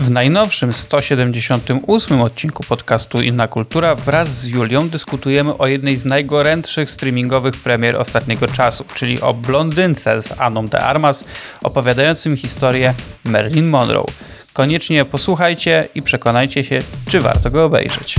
W najnowszym 178 odcinku podcastu Inna Kultura wraz z Julią dyskutujemy o jednej z najgorętszych streamingowych premier ostatniego czasu, czyli o blondynce z Aną de Armas opowiadającym historię Marilyn Monroe. Koniecznie posłuchajcie i przekonajcie się, czy warto go obejrzeć.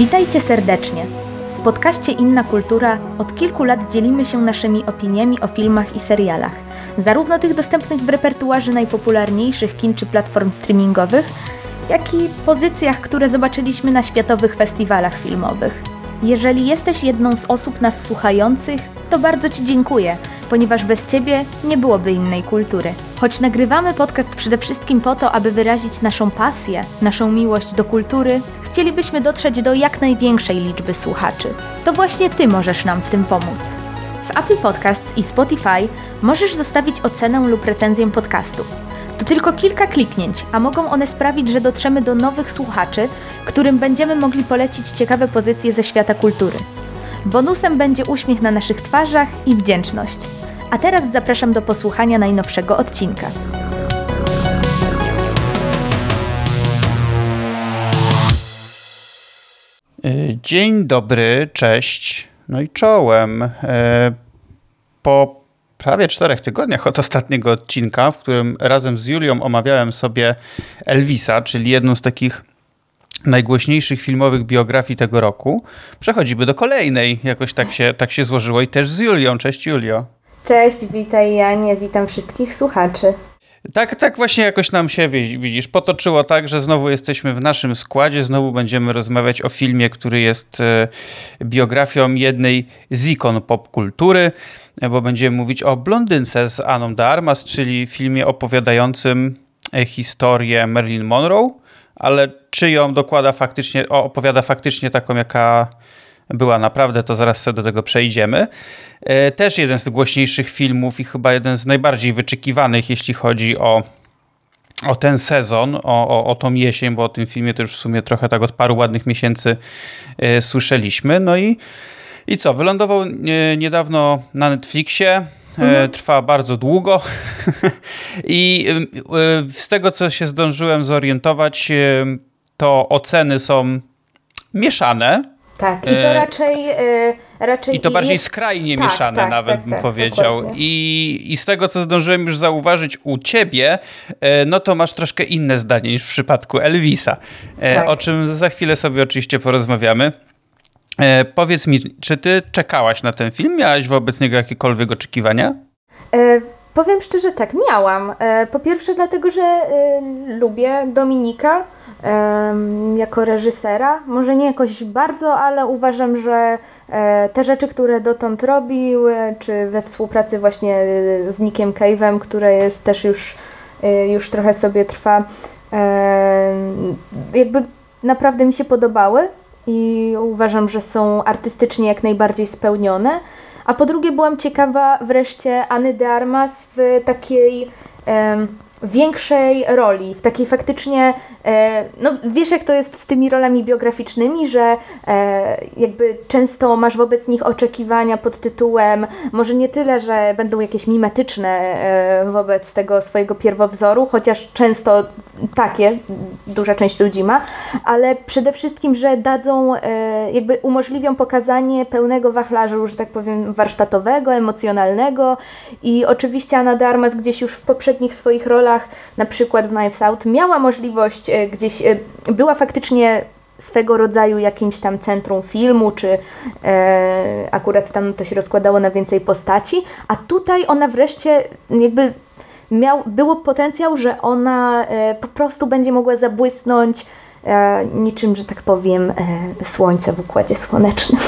Witajcie serdecznie. W podcaście Inna Kultura od kilku lat dzielimy się naszymi opiniami o filmach i serialach, zarówno tych dostępnych w repertuarze najpopularniejszych kin czy platform streamingowych, jak i pozycjach, które zobaczyliśmy na światowych festiwalach filmowych. Jeżeli jesteś jedną z osób nas słuchających, to bardzo Ci dziękuję, ponieważ bez Ciebie nie byłoby innej kultury. Choć nagrywamy podcast przede wszystkim po to, aby wyrazić naszą pasję, naszą miłość do kultury, chcielibyśmy dotrzeć do jak największej liczby słuchaczy. To właśnie Ty możesz nam w tym pomóc. W Apple Podcasts i Spotify możesz zostawić ocenę lub recenzję podcastu. To tylko kilka kliknięć, a mogą one sprawić, że dotrzemy do nowych słuchaczy, którym będziemy mogli polecić ciekawe pozycje ze świata kultury. Bonusem będzie uśmiech na naszych twarzach i wdzięczność. A teraz zapraszam do posłuchania najnowszego odcinka. Y, dzień dobry, cześć, no i czołem. Y, po prawie czterech tygodniach od ostatniego odcinka, w którym razem z Julią omawiałem sobie Elvisa, czyli jedną z takich najgłośniejszych filmowych biografii tego roku, przechodzimy do kolejnej. Jakoś tak się, tak się złożyło i też z Julią. Cześć Julio. Cześć, witaj Janie, witam wszystkich słuchaczy. Tak, tak właśnie jakoś nam się, widzisz, potoczyło tak, że znowu jesteśmy w naszym składzie, znowu będziemy rozmawiać o filmie, który jest e, biografią jednej z ikon popkultury, bo będziemy mówić o Blondynce z Aną de Armas, czyli filmie opowiadającym e, historię Marilyn Monroe, ale czy ją dokłada faktycznie, opowiada faktycznie taką, jaka była naprawdę, to zaraz sobie do tego przejdziemy. E, też jeden z głośniejszych filmów i chyba jeden z najbardziej wyczekiwanych, jeśli chodzi o, o ten sezon, o, o, o tą jesień, bo o tym filmie już w sumie trochę tak od paru ładnych miesięcy y, słyszeliśmy. No i, i co? Wylądował niedawno na Netflixie. E, mhm. Trwa bardzo długo i z tego, co się zdążyłem zorientować, to oceny są mieszane. Tak, i to e, raczej. E, raczej I to bardziej jest... skrajnie tak, mieszane, tak, nawet tak, bym tak, powiedział. I, I z tego, co zdążyłem już zauważyć u ciebie, e, no to masz troszkę inne zdanie niż w przypadku Elvisa. Tak. O czym za chwilę sobie oczywiście porozmawiamy. Powiedz mi, czy ty czekałaś na ten film? Miałaś wobec niego jakiekolwiek oczekiwania? E, powiem szczerze, tak, miałam. E, po pierwsze, dlatego, że e, lubię Dominika jako reżysera. Może nie jakoś bardzo, ale uważam, że e, te rzeczy, które dotąd robił, czy we współpracy właśnie z Nickiem Cave'em, które jest też już, e, już trochę sobie trwa, jakby naprawdę mi się podobały i uważam, że są artystycznie jak najbardziej spełnione. A po drugie byłam ciekawa wreszcie Anny de Armas w takiej większej roli, w takiej faktycznie, e, no wiesz jak to jest z tymi rolami biograficznymi, że e, jakby często masz wobec nich oczekiwania pod tytułem, może nie tyle, że będą jakieś mimetyczne e, wobec tego swojego pierwowzoru, chociaż często takie duża część ludzi ma, ale przede wszystkim, że dadzą, jakby umożliwią pokazanie pełnego wachlarzu, że tak powiem, warsztatowego, emocjonalnego i oczywiście Anna Darmas gdzieś już w poprzednich swoich rolach na przykład w Knives Out, miała możliwość e, gdzieś, e, była faktycznie swego rodzaju jakimś tam centrum filmu, czy e, akurat tam to się rozkładało na więcej postaci, a tutaj ona wreszcie jakby miał, było potencjał, że ona e, po prostu będzie mogła zabłysnąć e, niczym, że tak powiem, e, słońce w układzie słonecznym.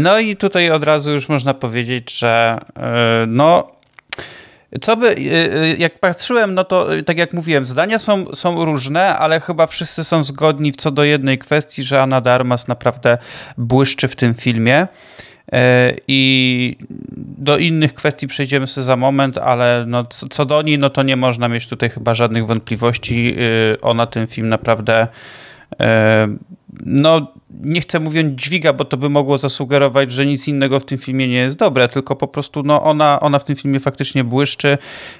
No i tutaj od razu już można powiedzieć, że no co by, y, y, jak patrzyłem, no to y, tak jak mówiłem, zdania są, są różne, ale chyba wszyscy są zgodni co do jednej kwestii, że Anna Darmas naprawdę błyszczy w tym filmie. I do innych kwestii przejdziemy sobie za moment, ale no, co do niej, no to nie można mieć tutaj chyba żadnych wątpliwości. Ona ten film naprawdę no nie chcę mówiąc dźwiga, bo to by mogło zasugerować, że nic innego w tym filmie nie jest dobre, tylko po prostu no, ona, ona w tym filmie faktycznie błyszczy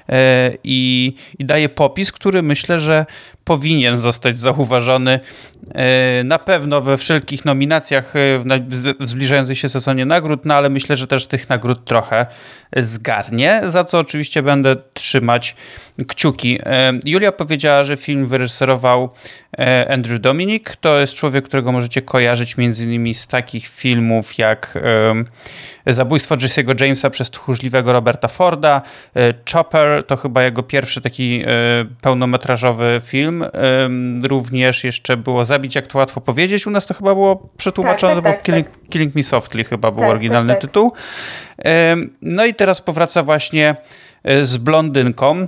e, i, i daje popis, który myślę, że powinien zostać zauważony e, na pewno we wszelkich nominacjach e, w zbliżającej się sezonie nagród, no ale myślę, że też tych nagród trochę zgarnie, za co oczywiście będę trzymać kciuki. Julia powiedziała, że film wyreżyserował Andrew Dominik. To jest człowiek, którego możecie kojarzyć między innymi z takich filmów jak Zabójstwo Jesse'ego Jamesa przez tchórzliwego Roberta Forda. E, Chopper to chyba jego pierwszy taki e, pełnometrażowy film. Również jeszcze było Zabić jak to łatwo powiedzieć. U nas to chyba było przetłumaczone, tak, tak, tak, Killing, tak. Killing, Me Softly chyba był tak, oryginalny tak, tytuł. No i teraz powraca właśnie e, z blondynką.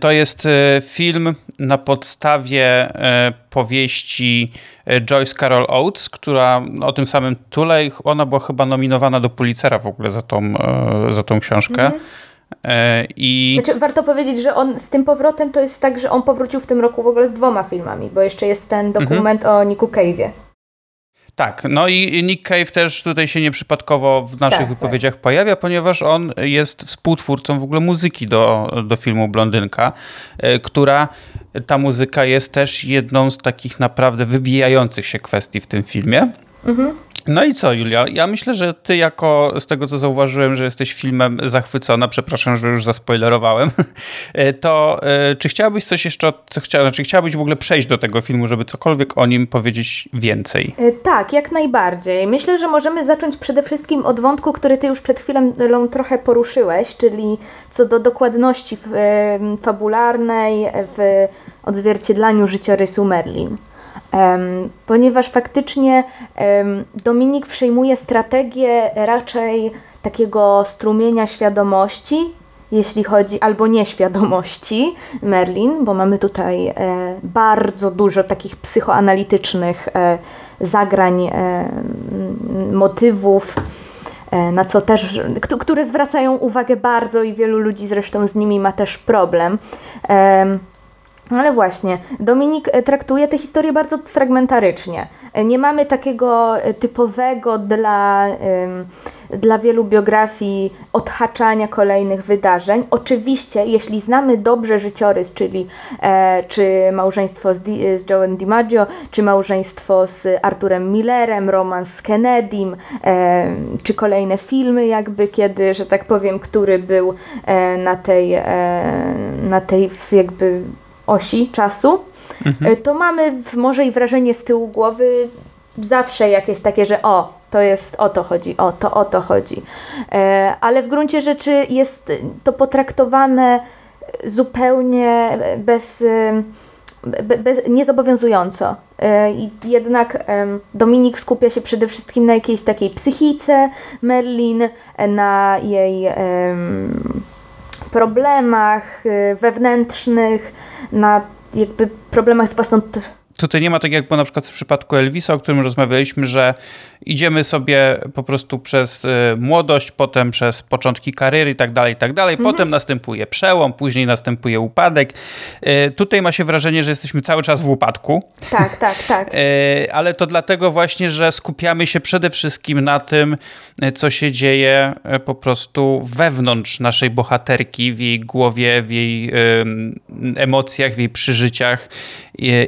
To jest e, film na podstawie e, powieści e, Joyce Carol Oates, która o tym samym tytule, ona była chyba nominowana do Pulitzera w ogóle za tą, za tą książkę. Mhm. I... Znaczy, warto powiedzieć, że on z tym powrotem to jest tak, że on powrócił w tym roku w ogóle z dwoma filmami, bo jeszcze jest ten dokument mhm. o Niku Cave'ie. Tak, no i Nick Cave też tutaj się nieprzypadkowo w naszych tak, tak. wypowiedziach tak. pojawia, ponieważ on jest współtwórcą w ogóle muzyki do, do filmu Blondynka, e, która ta muzyka jest też jedną z takich naprawdę wybijających się kwestii w tym filmie. Mhm. No i co, Julia? Ja myślę, że ty jako, z tego co zauważyłem, że jesteś filmem zachwycona, przepraszam, że już zaspoilerowałem, to e, czy chciałabyś coś jeszcze, chcia, znaczy chciałabyś w ogóle przejść do tego filmu, żeby cokolwiek o nim powiedzieć więcej? E, tak, jak najbardziej. Myślę, że możemy zacząć przede wszystkim od wątku, który ty już przed chwilą trochę poruszyłeś, czyli co do dokładności fabularnej w odzwierciedlaniu życiorysu Merlin ponieważ faktycznie Dominik przyjmuje strategię raczej takiego strumienia świadomości, jeśli chodzi, albo nieświadomości Merlin, bo mamy tutaj e, bardzo dużo takich psychoanalitycznych e, zagrań, e, motywów, na co też, które zwracają uwagę bardzo i wielu ludzi zresztą z nimi ma też problem. Ale właśnie, Dominik e, traktuje tę historię bardzo fragmentarycznie. E, nie mamy takiego e, typowego dla, dla wielu biografii odhaczania kolejnych wydarzeń. Oczywiście, jeśli znamy dobrze życiorys, czyli czy małżeństwo z, z Joe'em DiMaggio, czy małżeństwo z Arturem Millerem, romans z Kennedym, czy kolejne filmy jakby, kiedy, że tak powiem, który był na tej, na tej jakby osi czasu, mhm. E, to mamy może i wrażenie z tyłu głowy zawsze jakieś takie, że o, to jest o to chodzi, o to o to chodzi. E, ale w gruncie rzeczy jest to potraktowane zupełnie bez, be, bez niezobowiązująco. E, I jednak Dominik skupia się przede wszystkim na jakiejś takiej psychice Merlin, na jej problemach y, wewnętrznych, na jakby problemach z własną Tutaj nie ma tak jak było na przykład w przypadku Elvisa, o którym rozmawialiśmy, że idziemy sobie po prostu przez y, młodość, potem przez początki kariery i tak dalej, i tak dalej. Mhm. Potem następuje przełom, później następuje upadek. Y, tutaj ma się wrażenie, że jesteśmy cały czas w upadku. Tak, tak, tak. Y, ale to dlatego właśnie, że skupiamy się przede wszystkim na tym, co się dzieje po prostu wewnątrz naszej bohaterki, w jej głowie, w jej emocjach, w jej przeżyciach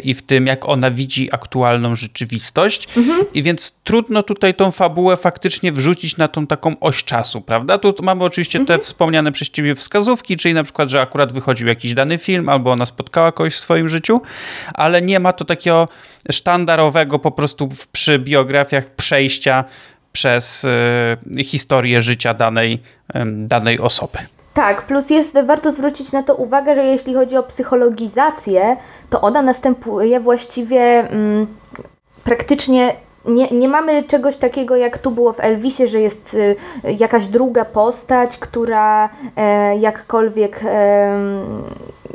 i w tym, jak ona widzi aktualną rzeczywistość. Mhm. I więc trudno tutaj tą fabułę faktycznie wrzucić na tą taką oś czasu, prawda? Tu mamy oczywiście mhm. te wspomniane przez ciebie wskazówki, czyli na przykład, że akurat wychodził jakiś dany film, albo ona spotkała kogoś w swoim życiu, ale nie ma to takiego sztandarowego po prostu przy biografiach przejścia przez y, historię życia danej, y, danej osoby. Tak, plus jest, warto zwrócić na to uwagę, że jeśli chodzi o psychologizację, to ona następuje właściwie mm, praktycznie nie, nie mamy czegoś takiego jak tu było w Elvisie, że jest y, jakaś druga postać, która e, jakkolwiek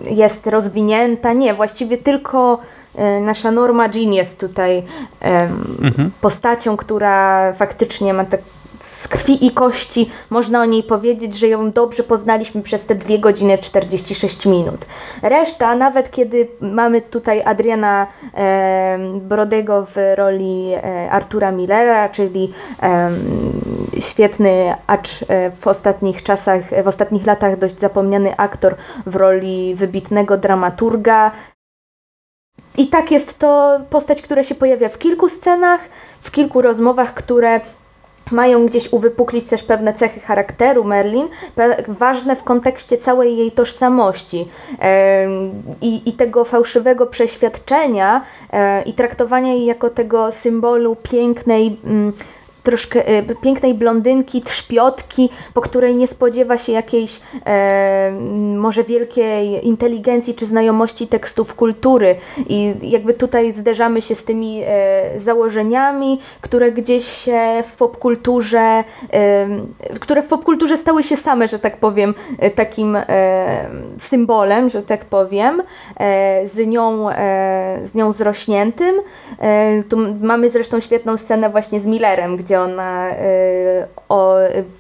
jest rozwinięta. Nie, właściwie tylko e, nasza Norma Jean jest tutaj mhm. postacią, która faktycznie ma tak z krwi i kości można o niej powiedzieć, że ją dobrze poznaliśmy przez te 2 godziny 46 minut. Reszta, nawet kiedy mamy tutaj Adriana e, Brodego w roli e, Artura Millera, czyli e, świetny, acz e, w ostatnich czasach, w ostatnich latach dość zapomniany aktor w roli wybitnego dramaturga. I tak jest to postać, która się pojawia w kilku scenach, w kilku rozmowach, które mają gdzieś uwypuklić też pewne cechy charakteru Merlin, ważne w kontekście całej jej tożsamości i, i tego fałszywego przeświadczenia e, i traktowania jej jako tego symbolu pięknej, mm, troszkę e, pięknej blondynki, trzpiotki, po której nie spodziewa się jakiejś e, może wielkiej inteligencji czy znajomości tekstów kultury. I jakby tutaj zderzamy się z tymi e, założeniami, które gdzieś się w popkulturze, e, które w popkulturze stały się same, że tak powiem, takim symbolem, że tak powiem, z nią, z nią zrośniętym. tu mamy zresztą świetną scenę właśnie z Millerem, gdzie ona y, o,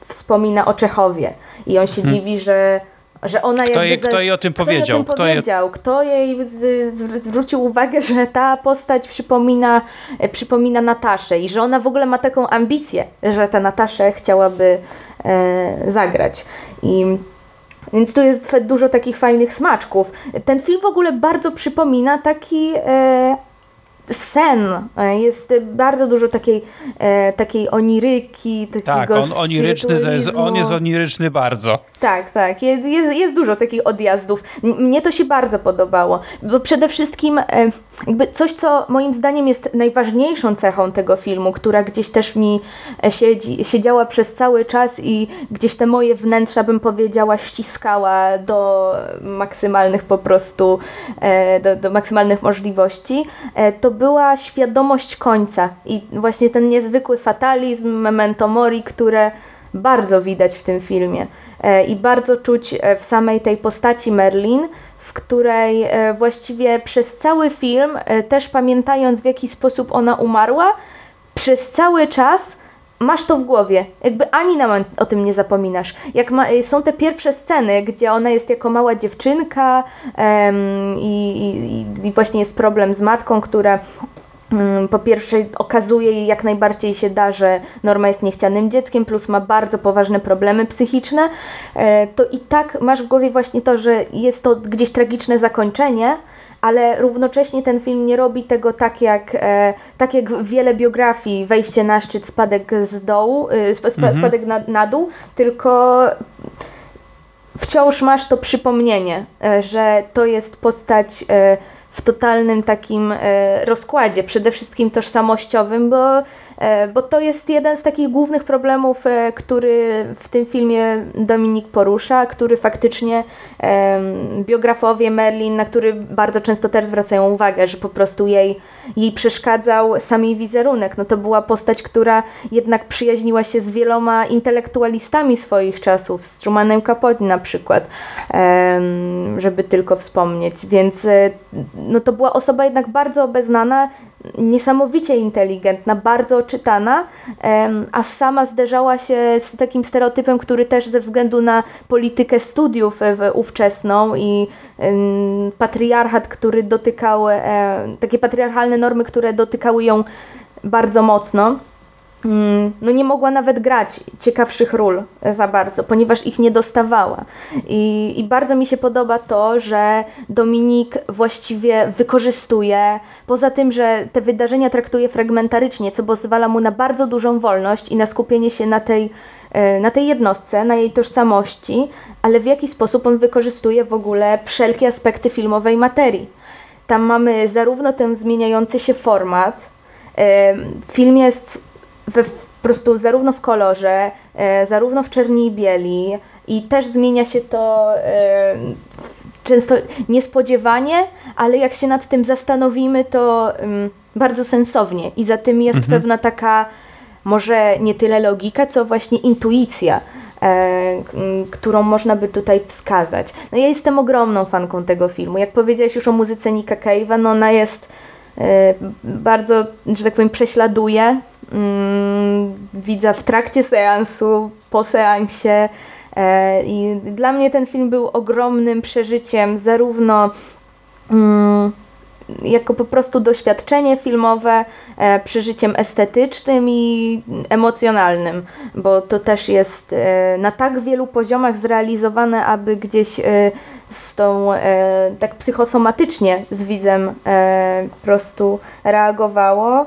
wspomina o Czechowie i on się hmm. dziwi, że że ona kto jakby... Jej, kto jej o tym powiedział? Kto, powiedział? Kto jej zwrócił uwagę, że ta postać przypomina, przypomina Nataszę i że ona w ogóle ma taką ambicję, że ta Nataszę chciałaby e, zagrać. I więc tu jest dużo takich fajnych smaczków. Ten film w ogóle bardzo przypomina taki e, sen. E, jest bardzo dużo takiej, e, takiej oniryki, takiego Tak, on, oniryczny, jest, on jest oniryczny bardzo. Tak, tak. Jest, jest dużo takich odjazdów. Mnie to się bardzo podobało, bo przede wszystkim... E, jakby coś, co moim zdaniem jest najważniejszą cechą tego filmu, która gdzieś też mi siedzi, siedziała przez cały czas i gdzieś te moje wnętrza, bym powiedziała, ściskała do maksymalnych po prostu, do, do maksymalnych możliwości, to była świadomość końca i właśnie ten niezwykły fatalizm, memento mori, które bardzo widać w tym filmie i bardzo czuć w samej tej postaci Merlin, w której e, właściwie przez cały film, e, też pamiętając w jaki sposób ona umarła, przez cały czas masz to w głowie. Jakby ani na o tym nie zapominasz. Jak ma, e, są te pierwsze sceny, gdzie ona jest jako mała dziewczynka i, i, i właśnie jest problem z matką, która Mm, po pierwsze okazuje jej jak najbardziej się da, że Norma jest niechcianym dzieckiem, plus ma bardzo poważne problemy psychiczne, e, to i tak masz w głowie właśnie to, że jest to gdzieś tragiczne zakończenie, ale równocześnie ten film nie robi tego tak jak, e, tak jak wiele biografii, wejście na szczyt, spadek z dołu, e, mhm. spadek na, na dół, tylko wciąż masz to przypomnienie, że to jest postać w totalnym takim e, rozkładzie, przede wszystkim tożsamościowym, bo E, bo to jest jeden z takich głównych problemów, e, który w tym filmie Dominik porusza, który faktycznie biografowie Merlin, na który bardzo często też zwracają uwagę, że po prostu jej, jej przeszkadzał sam jej wizerunek. No to była postać, która jednak przyjaźniła się z wieloma intelektualistami swoich czasów, z Trumanem Capote na przykład, żeby tylko wspomnieć. Więc e, no to była osoba jednak bardzo obeznana, niesamowicie inteligentna, bardzo czytana, a sama zderzała się z takim stereotypem, który też ze względu na politykę studiów ówczesną i patriarchat, który dotykał, takie patriarchalne normy, które dotykały ją bardzo mocno no nie mogła nawet grać ciekawszych ról za bardzo, ponieważ ich nie dostawała. I, I, bardzo mi się podoba to, że Dominik właściwie wykorzystuje, poza tym, że te wydarzenia traktuje fragmentarycznie, co pozwala mu na bardzo dużą wolność i na skupienie się na tej, e, na tej jednostce, na jej tożsamości, ale w jaki sposób on wykorzystuje w ogóle wszelkie aspekty filmowej materii. Tam mamy zarówno ten zmieniający się format, e, Film jest we, po prostu zarówno w kolorze, e, zarówno w czerni i bieli i też zmienia się to e, często niespodziewanie, ale jak się nad tym zastanowimy, to um, bardzo sensownie i za tym jest mhm. pewna taka może nie tyle logika, co właśnie intuicja. E, którą można by tutaj wskazać. No ja jestem ogromną fanką tego filmu. Jak powiedziałeś już o muzyce Nika Cave'a, no ona jest bardzo, że tak powiem, prześladuje mm, widza w trakcie seansu, po seansie. I dla mnie ten film był ogromnym przeżyciem, zarówno mm, jako po prostu doświadczenie filmowe, e, przeżyciem estetycznym i emocjonalnym, bo to też jest e, na tak wielu poziomach zrealizowane, aby gdzieś e, z tą e, tak psychosomatycznie z widzem e, po prostu reagowało,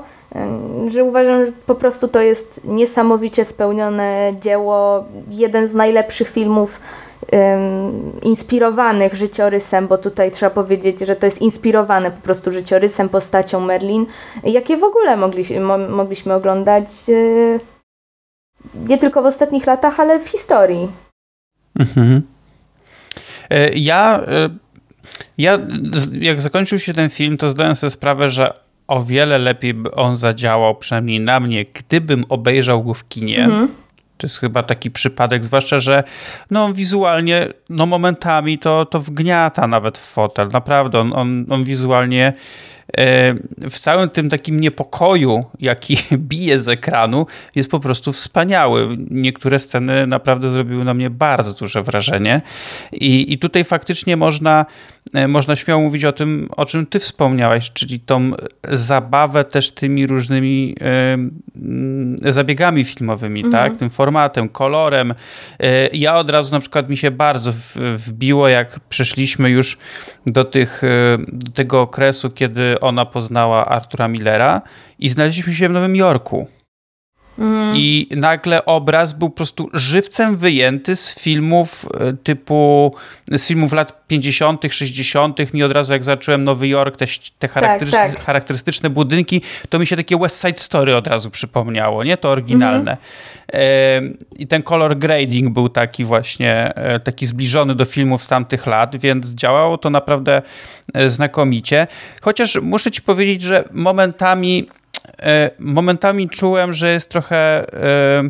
że uważam, że po prostu to jest niesamowicie spełnione dzieło, jeden z najlepszych filmów inspirowanych życiorysem, bo tutaj trzeba powiedzieć, że to jest inspirowane po prostu życiorysem, postacią Merlin, jakie w ogóle mogli, mo, mogliśmy oglądać e, nie tylko w ostatnich latach, ale w historii. Mhm. E, ja, e, ja, jak zakończył się ten film, to zdałem sobie sprawę, że o wiele lepiej by on zadziałał, przynajmniej na mnie, gdybym obejrzał go w kinie. Mhm to jest chyba taki przypadek, zwłaszcza, że no, wizualnie no, momentami to, to wgniata nawet w fotel. Naprawdę, on, on, on wizualnie w całym tym takim niepokoju, jaki bije z ekranu, jest po prostu wspaniały. Niektóre sceny naprawdę zrobiły na mnie bardzo duże wrażenie. I, i tutaj faktycznie można, e, można śmiało mówić o tym, o czym ty wspomniałaś, czyli tą zabawę też tymi różnymi e, zabiegami filmowymi, mhm. tak? Tym formatem, kolorem. Ja od razu na przykład mi się bardzo wbiło, jak przeszliśmy już do, tych, do tego okresu, kiedy ona poznała Artura Millera i znaleźliśmy się w Nowym Jorku. Mm. I nagle obraz był po prostu żywcem wyjęty z filmów e, typu, z filmów lat 50., 60. Mi od razu, jak zacząłem Nowy Jork, te, te charakterystyczne, tak, tak. charakterystyczne budynki, to mi się takie West Side Story od razu przypomniało, nie? To oryginalne. Mm. I ten color grading był taki właśnie, e, taki zbliżony do filmów z tamtych lat, więc działało to naprawdę znakomicie. Chociaż muszę ci powiedzieć, że momentami E, momentami czułem, że jest trochę e,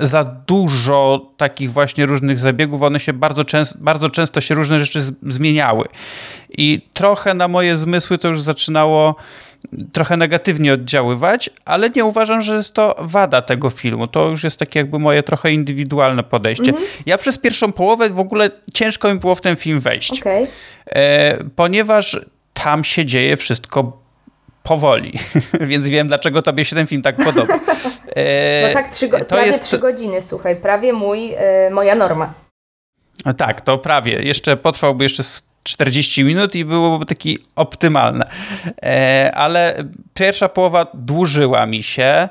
za dużo takich właśnie różnych zabiegów. One się bardzo, często, bardzo często się różne rzeczy zmieniały. I trochę na moje zmysły to już zaczynało trochę negatywnie oddziaływać, ale nie uważam, że jest to wada tego filmu. To już jest takie jakby moje trochę indywidualne podejście. Mhm. Ja przez pierwszą połowę w ogóle ciężko mi było w ten film wejść. Okay. E, ponieważ tam się dzieje wszystko powoli, więc wiem, dlaczego tobie się ten film tak podoba. E, no tak, trzy go- prawie jest... trzy godziny, słuchaj, prawie mój, e, moja norma. Tak, to prawie. Jeszcze potrwałby jeszcze 40 minut i byłoby taki optymalne. E, ale pierwsza połowa dłużyła mi się.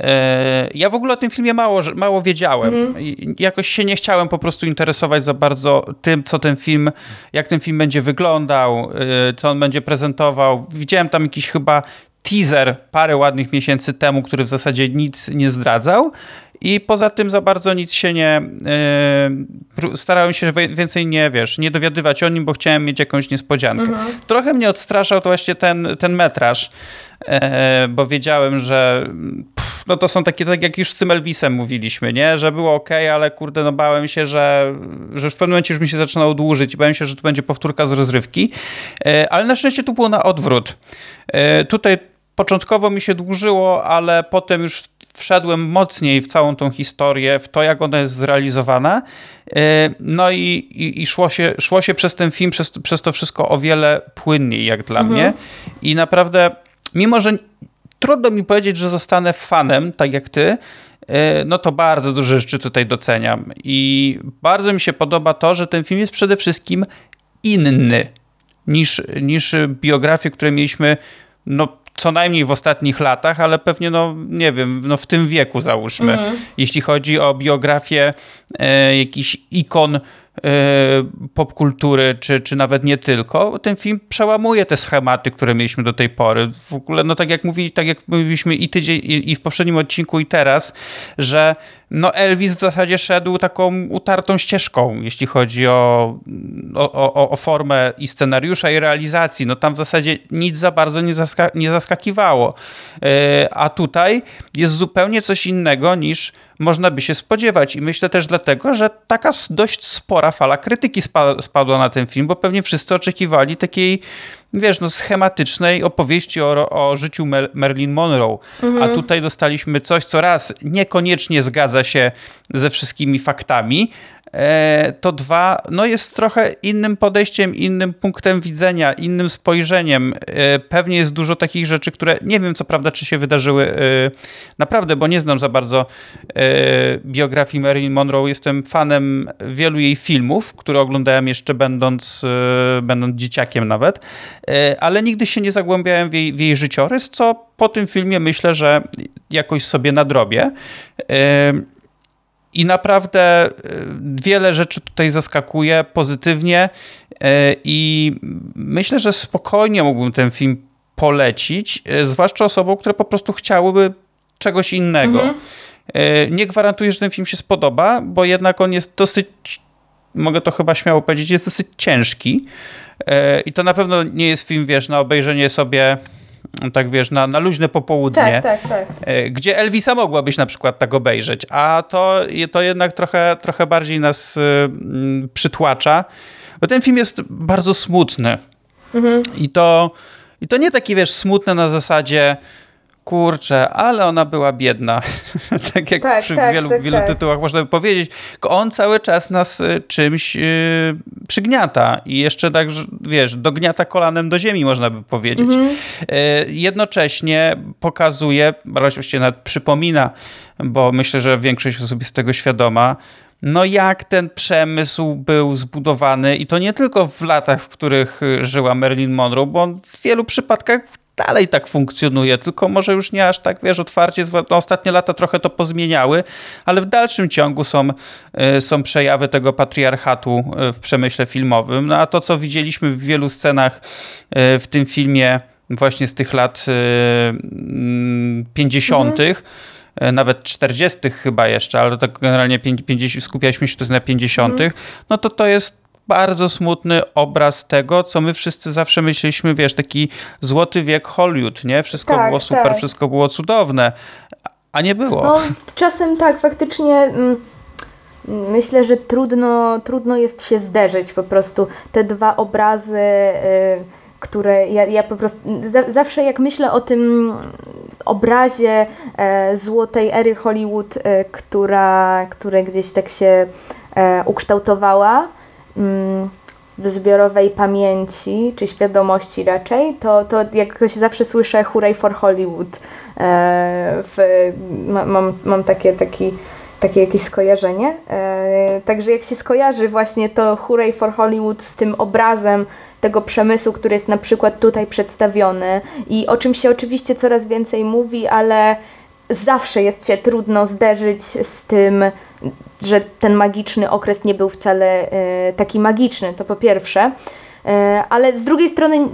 E, ja w ogóle o tym filmie mało, mało wiedziałem. Jakoś się nie chciałem po prostu interesować za bardzo tym, co ten film, jak ten film będzie wyglądał, e, co on będzie prezentował. Widziałem tam jakiś chyba teaser parę ładnych miesięcy temu, który w zasadzie nic nie zdradzał. I poza tym za bardzo nic się nie. Yy, starałem się więcej nie wiesz, nie dowiadywać o nim, bo chciałem mieć jakąś niespodziankę. Mhm. Trochę mnie odstraszał to właśnie ten, ten metraż, yy, bo wiedziałem, że. Pff, no to są takie, tak jak już z tym Elvisem mówiliśmy, nie? Że było ok, ale kurde, no bałem się, że, że w pewnym momencie już mi się zaczynało dłużyć i bałem się, że to będzie powtórka z rozrywki. Yy, ale na szczęście tu było na odwrót. Tutaj początkowo mi się dłużyło, ale potem już wszedłem mocniej w całą tą historię, w to, jak ona jest zrealizowana. E, no i, i, i, szło, się, szło się przez ten film, przez, przez to wszystko o wiele płynniej, jak dla mhm. mnie. I naprawdę, mimo że trudno mi powiedzieć, że zostanę fanem, tak jak ty, e, no to bardzo duże rzeczy tutaj doceniam. I bardzo mi się podoba to, że ten film jest przede wszystkim inny niż, niż biografie, które mieliśmy no, co najmniej w ostatnich latach, ale pewnie, no nie wiem, no w tym wieku załóżmy. Mm. Jeśli chodzi o biografię e, jakichś ikon popkultury, czy, czy nawet nie tylko, ten film przełamuje te schematy, które mieliśmy do tej pory. W ogóle, no tak jak, mówi, tak jak mówiliśmy i tydzień, i, i w poprzednim odcinku, i teraz, że no Elvis w zasadzie szedł taką utartą ścieżką, jeśli chodzi o, o, o, o formę i scenariusza, i realizacji. No tam w zasadzie nic za bardzo nie, zaska nie zaskakiwało. E, a tutaj jest zupełnie coś innego niż można by się spodziewać. I myślę też dlatego, że taka dość spora spora fala krytyki spadła na ten film, bo pewnie wszyscy oczekiwali takiej wiesz, no, schematycznej opowieści o, o życiu Marilyn Monroe. Mhm. A tutaj dostaliśmy coś, co raz niekoniecznie zgadza się ze wszystkimi faktami, to dwa, no jest trochę innym podejściem, innym punktem widzenia, innym spojrzeniem. E, pewnie jest dużo takich rzeczy, które nie wiem co prawda, czy się wydarzyły e, naprawdę, bo nie znam za bardzo biografii Marilyn Monroe. Jestem fanem wielu jej filmów, które oglądałem jeszcze będąc, będąc dzieciakiem nawet, ale nigdy się nie zagłębiałem w jej, w jej życiorys, co po tym filmie myślę, że jakoś sobie nadrobię. I naprawdę y, wiele rzeczy tutaj zaskakuje pozytywnie y, i myślę, że spokojnie mógłbym ten film polecić, y, zwłaszcza osobom, które po prostu chciałyby czegoś innego. Mhm. Nie gwarantuję, że ten film się spodoba, bo jednak on jest dosyć, mogę to chyba śmiało powiedzieć, jest dosyć ciężki. I to na pewno nie jest film, wiesz, na obejrzenie sobie tak wiesz, na, na luźne popołudnie, tak, tak, tak. E, gdzie Elvisa mogłabyś na przykład tak obejrzeć, a to, to jednak trochę, trochę bardziej nas y, przytłacza, bo ten film jest bardzo smutny. Mhm. I, to, I to nie taki, wiesz, smutne na zasadzie kurczę, ale ona była biedna. tak jak tak, przy tak, wielu, tak, wielu tak. tytułach można by powiedzieć. On cały czas nas y, czymś yy, przygniata i jeszcze tak, wiesz, dogniata kolanem do ziemi, można by powiedzieć. Mhm. Yy, jednocześnie pokazuje, właściwie nawet przypomina, bo myślę, że większość osób jest tego świadoma, no jak ten przemysł był zbudowany i to nie tylko w latach, w których żyła Marilyn Monroe, bo on w wielu przypadkach dalej tak funkcjonuje, tylko może już nie aż tak, wiesz, otwarcie, no, ostatnie lata trochę to pozmieniały, ale w dalszym ciągu są, y, są przejawy tego patriarchatu y, w przemyśle filmowym, no a to, co widzieliśmy w wielu scenach y, w tym filmie właśnie z tych lat 50., mhm nawet 40. chyba jeszcze, ale tak generalnie 50, skupialiśmy się tutaj na 50., mm. no to to jest bardzo smutny obraz tego, co my wszyscy zawsze myśleliśmy, wiesz, taki złoty wiek Hollywood, nie? Wszystko tak, było super, tak. wszystko było cudowne, a nie było. No, czasem tak, faktycznie mm, myślę, że trudno, trudno jest się zderzyć po prostu. Te dwa obrazy, y, które ja, ja po prostu zawsze jak myślę o tym obrazie e, złotej ery Hollywood, e, która, która gdzieś tak się e, ukształtowała, w zbiorowej pamięci, czy świadomości raczej, to, to jakoś zawsze słyszę Hooray for Hollywood. E, w, mam, mam takie, taki, takie jakieś skojarzenie. E, także jak się skojarzy właśnie to Hooray for Hollywood z tym obrazem tego przemysłu, który jest na przykład tutaj przedstawiony i o czym się oczywiście coraz więcej mówi, ale zawsze jest się trudno zderzyć z tym, że ten magiczny okres nie był wcale e, taki magiczny, to po pierwsze. E, ale z drugiej strony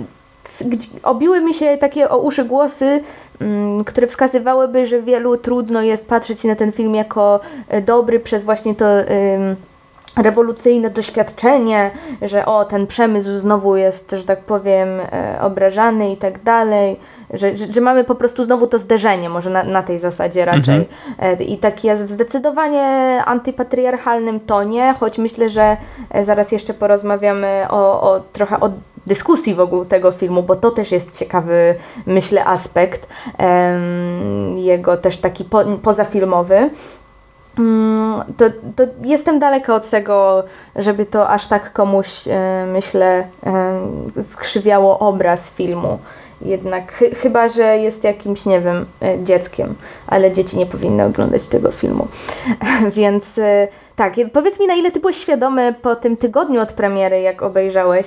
obiły mi się takie o uszy głosy, mm, które wskazywałyby, że wielu trudno jest patrzeć na ten film jako e, dobry przez właśnie to rewolucyjne doświadczenie, że o, ten przemysł znowu jest, że tak powiem, e, obrażany i tak dalej, że, że, że, mamy po prostu znowu to zderzenie, może na, na tej zasadzie raczej. Mhm. E, I taki jest w zdecydowanie antypatriarchalnym tonie, choć myślę, że e, zaraz jeszcze porozmawiamy o, o trochę o dyskusji wokół tego filmu, bo to też jest ciekawy, myślę, aspekt jego też taki po, pozafilmowy. Mm, to, to jestem daleka od tego, żeby to aż tak komuś, e, myślę, e, skrzywiało obraz filmu. Jednak ch chyba, że jest jakimś, nie wiem, e, dzieckiem, ale dzieci nie powinny oglądać tego filmu. Więc tak, powiedz mi, na ile ty byłeś świadomy po tym tygodniu od premiery, jak obejrzałeś,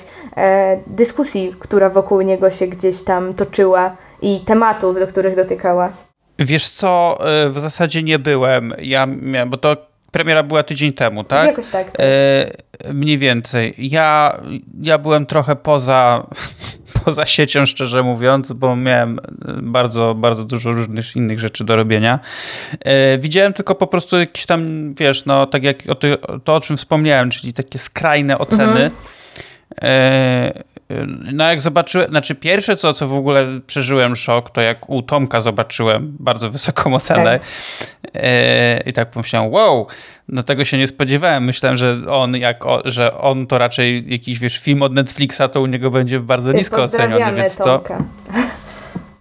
dyskusji, która wokół niego się gdzieś tam toczyła i tematów, do których dotykała? Wiesz co, e, w zasadzie nie byłem. Ja miałem, bo to premiera była tydzień temu, tak? Jakoś tak. tak. E, mniej więcej. Ja, ja byłem trochę poza, poza siecią, szczerze mówiąc, bo miałem bardzo, bardzo dużo różnych innych rzeczy do robienia. E, widziałem tylko po prostu jakieś tam, wiesz, no tak jak o to, to o czym wspomniałem, czyli takie skrajne oceny. Mhm. E, no jak zobaczyłem, znaczy pierwsze co, co w ogóle przeżyłem szok, to jak u Tomka zobaczyłem bardzo wysoką ocenę tak. i tak pomyślałem, wow, no tego się nie spodziewałem. Myślałem, że on, jak o, że on to raczej jakiś, wiesz, film od Netflixa, to u niego będzie bardzo nisko oceniony, więc Tomka. to...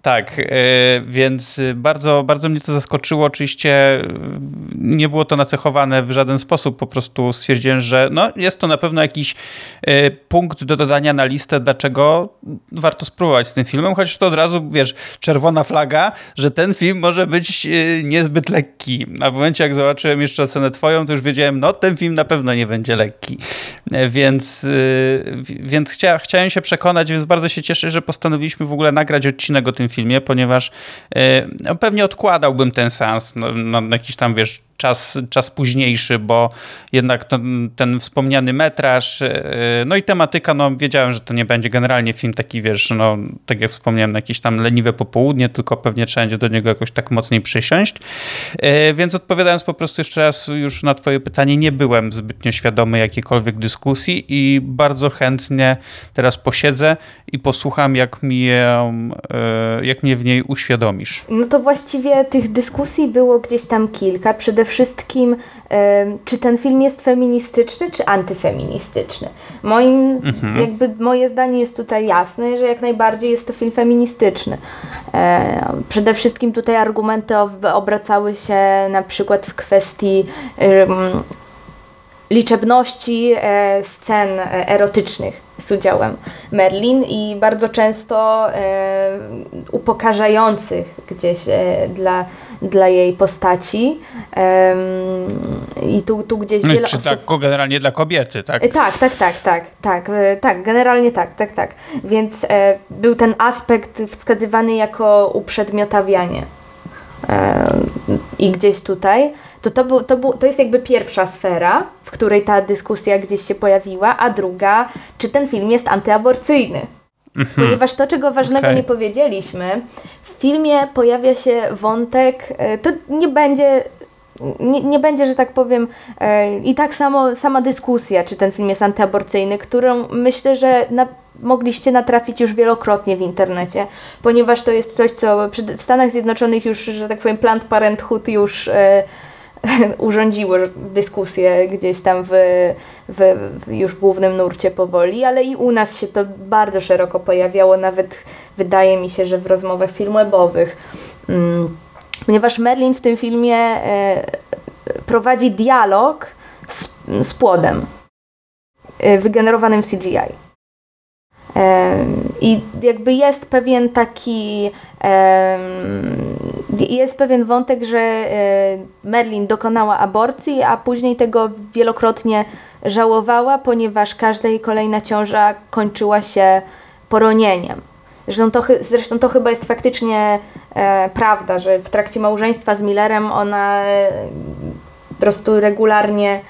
Tak, e, więc bardzo, bardzo mnie to zaskoczyło. Oczywiście e, nie było to nacechowane w żaden sposób. Po prostu stwierdziłem, że no, jest to na pewno jakiś e, punkt do dodania na listę, dlaczego warto spróbować z tym filmem, chociaż to od razu, wiesz, czerwona flaga, że ten film może być niezbyt lekki. A w momencie, jak zobaczyłem jeszcze ocenę twoją, to już wiedziałem, no ten film na pewno nie będzie lekki. Więc, więc chcia, chciałem się przekonać, więc bardzo się cieszę, że postanowiliśmy w ogóle nagrać odcinek o tym filmie, ponieważ e, no, pewnie odkładałbym ten sens no, na jakiś tam, wiesz, czas, czas późniejszy, bo jednak ten, ten wspomniany metraż, e, no i tematyka, no wiedziałem, że to nie będzie generalnie film taki, wiesz, no tak jak wspomniałem, jakieś tam leniwe popołudnie, tylko pewnie trzeba będzie do niego jakoś tak mocniej przysiąść. E, więc odpowiadając po prostu jeszcze raz już na twoje pytanie, nie byłem zbytnio świadomy jakiejkolwiek dyskusji i bardzo chętnie teraz posiedzę i posłucham, jak mi, e, jak mnie w niej uświadomisz. No to właściwie tych dyskusji było gdzieś tam kilka. Przede wszystkim, czy ten film jest feministyczny, czy antyfeministyczny. Moim, mhm. jakby moje zdanie jest tutaj jasne, że jak najbardziej jest to film feministyczny. Przede wszystkim tutaj argumenty obracały się na przykład w kwestii liczebności e, scen erotycznych z udziałem Merlin i bardzo często e, upokarzających gdzieś e, dla dla jej postaci. I tu, tu gdzieś wiele Czy osób... tak generalnie dla kobiety, tak? E, tak, tak, tak, tak, tak, e, tak, generalnie tak, tak, tak. Więc e, był ten aspekt wskazywany jako uprzedmiotawianie. I gdzieś tutaj to, to, był, to, był, to jest jakby pierwsza sfera, w której ta dyskusja gdzieś się pojawiła, a druga, czy ten film jest antyaborcyjny. Mhm. Ponieważ to, czego ważnego okay. nie powiedzieliśmy, w filmie pojawia się wątek, e, to nie będzie nie, nie, będzie, że tak powiem, e, i tak samo sama dyskusja, czy ten film jest antyaborcyjny, którą myślę, że na, mogliście natrafić już wielokrotnie w internecie, ponieważ to jest coś, co w Stanach Zjednoczonych już, że tak powiem, Planned Parenthood już e, urządziło dyskusję gdzieś tam w, w, już głównym nurcie powoli, ale i u nas się to bardzo szeroko pojawiało, nawet wydaje mi się, że w rozmowach filmwebowych. Mm, ponieważ Merlin w tym filmie e, prowadzi dialog z, z płodem e, wygenerowanym w CGI. I jakby jest pewien taki, jest pewien wątek, że e, Merlin dokonała aborcji, a później tego wielokrotnie żałowała, ponieważ każda jej kolejna ciąża kończyła się poronieniem. Zresztą to, zresztą to chyba jest faktycznie e, prawda, że w trakcie małżeństwa z Millerem ona e, po prostu regularnie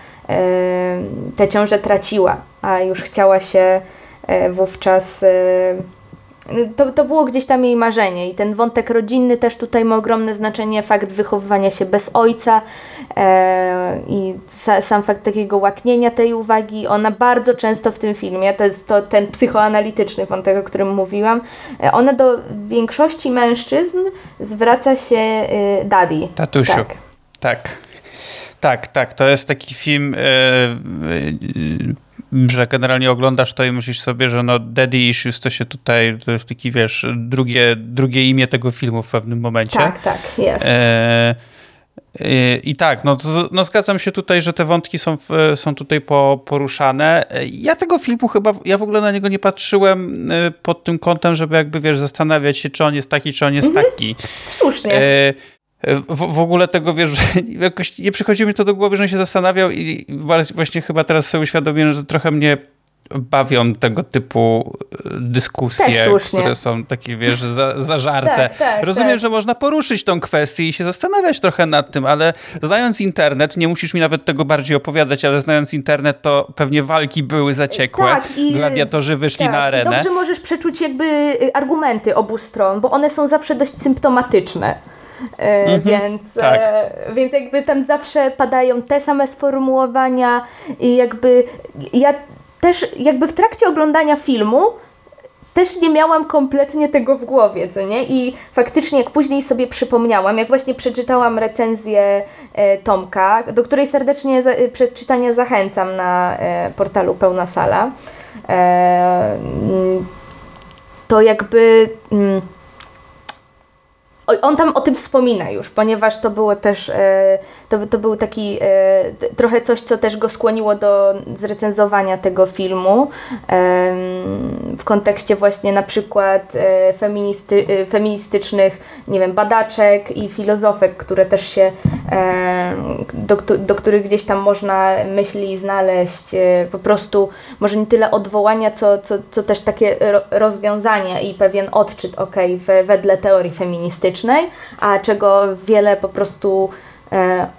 te ciąże traciła, a już chciała się wówczas e, to, to było gdzieś tam jej marzenie i ten wątek rodzinny też tutaj ma ogromne znaczenie, fakt wychowywania się bez ojca e, i sa, sam fakt takiego łaknienia tej uwagi, ona bardzo często w tym filmie, to jest to ten psychoanalityczny wątek, o którym mówiłam, e, ona do większości mężczyzn zwraca się e, daddy. Tatusiu. Tak. tak. Tak, tak, to jest taki film że generalnie oglądasz to i myślisz sobie, że no Daddy Issues to się tutaj, to jest taki, wiesz, drugie, drugie imię tego filmu w pewnym momencie. Tak, tak, jest. E, i, I tak, no, no zgadzam się tutaj, że te wątki są, są tutaj po, poruszane. Ja tego filmu chyba, ja w ogóle na niego nie patrzyłem e, pod tym kątem, żeby jakby, wiesz, zastanawiać się, czy on jest taki, czy on jest mhm. taki. Słusznie. E, w, w ogóle tego, wiesz, że jakoś nie przychodziło mi to do głowy, że on się zastanawiał i właśnie chyba teraz sobie uświadomiłem, że trochę mnie bawią tego typu e, dyskusje, które są takie, wiesz, za, zażarte. Tak, tak, Rozumiem, tak. że można poruszyć tą kwestię i się zastanawiać trochę nad tym, ale znając internet, nie musisz mi nawet tego bardziej opowiadać, ale znając internet, to pewnie walki były zaciekłe. Tak, i, Gladiatorzy wyszli tak, na arenę. dobrze możesz przeczuć jakby y, argumenty obu stron, bo one są zawsze dość symptomatyczne. E, mhm, więc, tak. E, więc jakby tam zawsze padają te same sformułowania i jakby ja też jakby w trakcie oglądania filmu też nie miałam kompletnie tego w głowie, co nie? I faktycznie, jak później sobie przypomniałam, jak właśnie przeczytałam recenzję e, Tomka, do której serdecznie za, e, przeczytania zachęcam na e, portalu Pełna Sala, e, to jakby. Mm, on tam o tym wspomina już, ponieważ to było też, e, to, to był taki e, trochę coś, co też go skłoniło do zrecenzowania tego filmu w kontekście właśnie na przykład e, feministy, feministycznych, nie wiem, badaczek i filozofek, które też się, do, do których gdzieś tam można myśli znaleźć po prostu może nie tyle odwołania, co, co, co też takie rozwiązania i pewien odczyt, ok, wedle teorii feministycznej a czego wiele po prostu e,